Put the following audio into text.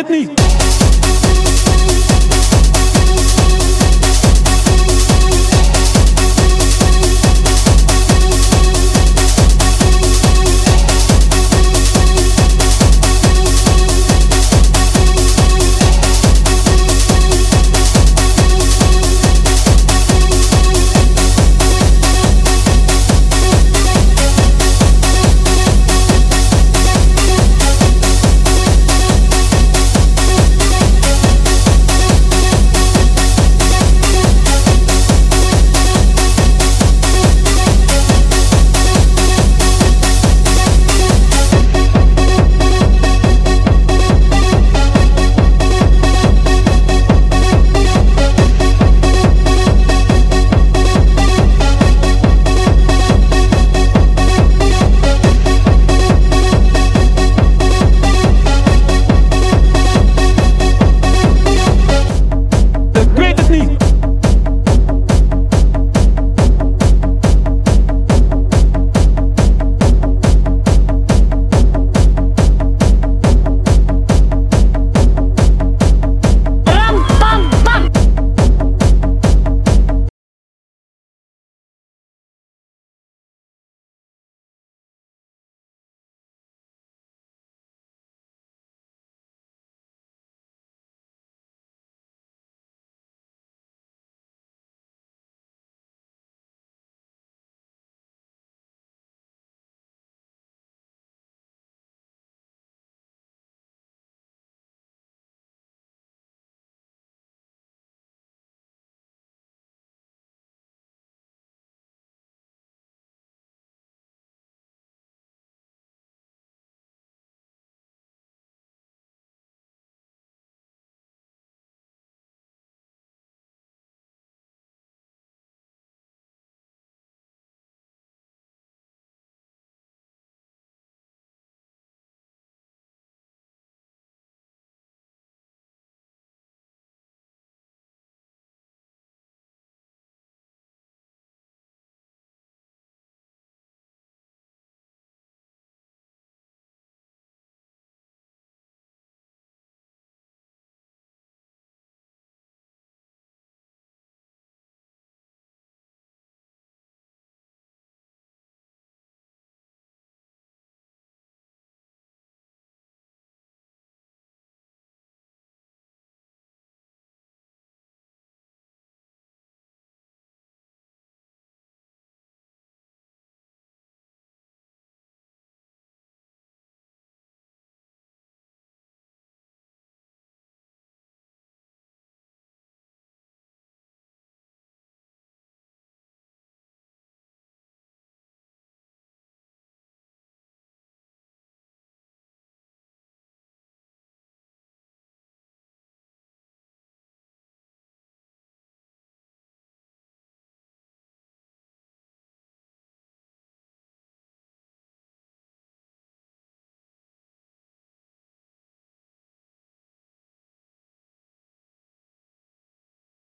het niet.